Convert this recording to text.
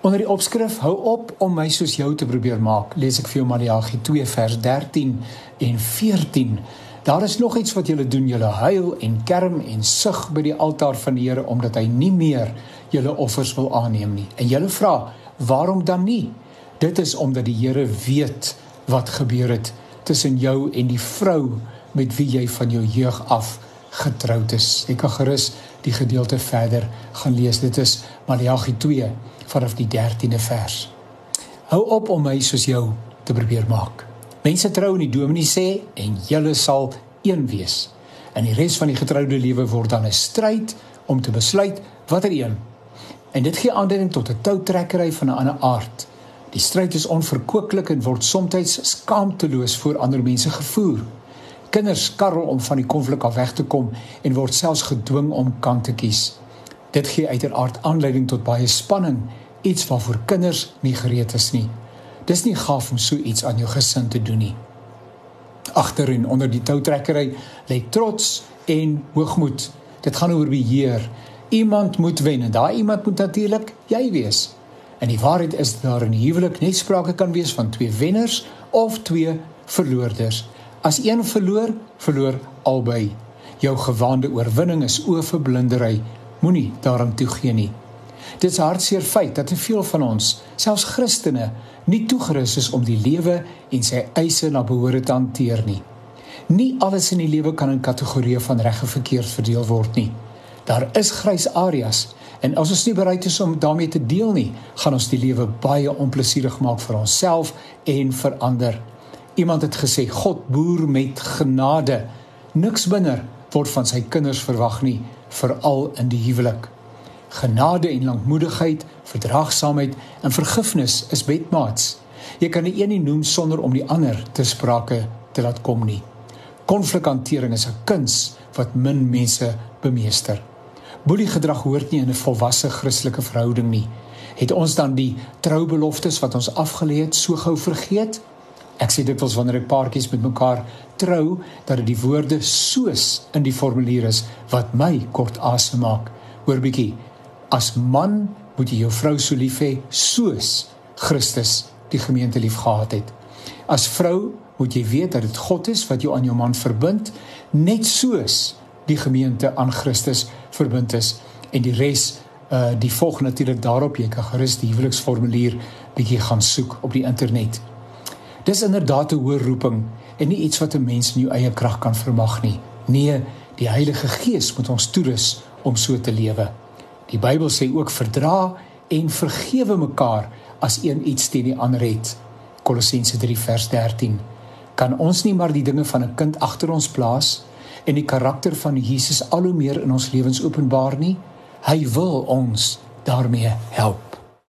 Onder die opskrif hou op om my soos jou te probeer maak, lees ek vir jou Maleagi 2 vers 13 en 14. Daar is nog iets wat julle doen, julle huil en kerm en sug by die altaar van die Here omdat hy nie meer julle offers wil aanneem nie. En julle vra, waarom dan nie? Dit is omdat die Here weet wat gebeur het tussen jou en die vrou met wie jy van jou jeug af getroud is. Ek kan gerus die gedeelte verder gaan lees. Dit is Maleagi 2 vanaf die 13de vers. Hou op om my soos jou te probeer maak. Mense trou in die dominee sê en julle sal een wees. En die res van die getroude lewe word dan 'n stryd om te besluit watter een. En dit gee aanleiding tot 'n toutrekkery van 'n ander aard. Die stryd is onverkooklik en word soms skaamteloos voor ander mense gevoer. Kinders skarrel om van die konflik af weg te kom en word selfs gedwing om kant te kies. Dit gee uiteraard aanleiding tot baie spanning, iets waarvoor kinders nie gereed is nie. Dis nie gaaf om so iets aan jou gesin te doen nie. Agter en onder die toutrekkery lê trots en hoogmoed. Dit gaan oor beheer. Iemand moet wen en daai iemand moet natuurlik jy wees. En die waarheid is daar in huwelik net sprake kan wees van twee wenners of twee verloorders. As een verloor, verloor albei. Jou gewaande oorwinning is oorverblindery Moenie daaraan toegee nie. Dit is hartseer feit dat te veel van ons, selfs Christene, nie toegerus is om die lewe en sy eise na behoore te hanteer nie. Nie alles in die lewe kan in kategorieë van reg en verkeerd verdeel word nie. Daar is grys areas en as ons nie bereid is om daarmee te deel nie, gaan ons die lewe baie onplesierig maak vir onsself en vir ander. Iemand het gesê God boer met genade. Niks binner word van sy kinders verwag nie veral in die huwelik. Genade en lankmoedigheid, verdraagsaamheid en vergifnis is bedmaats. Jy kan die een nie noem sonder om die ander te sprake te laat kom nie. Konflikhantering is 'n kuns wat min mense bemeester. Boeliegedrag hoort nie in 'n volwasse Christelike verhouding nie. Het ons dan die troubeloftes wat ons afgelê het so gou vergeet? Ek sê dit was wanneer ek paartjies met mekaar trou dat dit die woorde soos in die formulier is wat my kort asem maak. Hoor bietjie. As man moet jy jou vrou so lief hê soos Christus die gemeente liefgehad het. As vrou moet jy weet dat dit God is wat jou aan jou man verbind, net soos die gemeente aan Christus verbind is en die res uh die volg natuurlik daarop jy kan gerus die huweliksformulier bietjie gaan soek op die internet. Dis inderdaad 'n hoë roeping en nie iets wat 'n mens in jou eie krag kan vermag nie. Nee, die Heilige Gees moet ons toerus om so te lewe. Die Bybel sê ook verdra en vergewe mekaar as een iets teen die ander het. Kolossense 3 vers 13. Kan ons nie maar die dinge van 'n kind agter ons plaas en die karakter van Jesus al hoe meer in ons lewens openbaar nie? Hy wil ons daarmee help.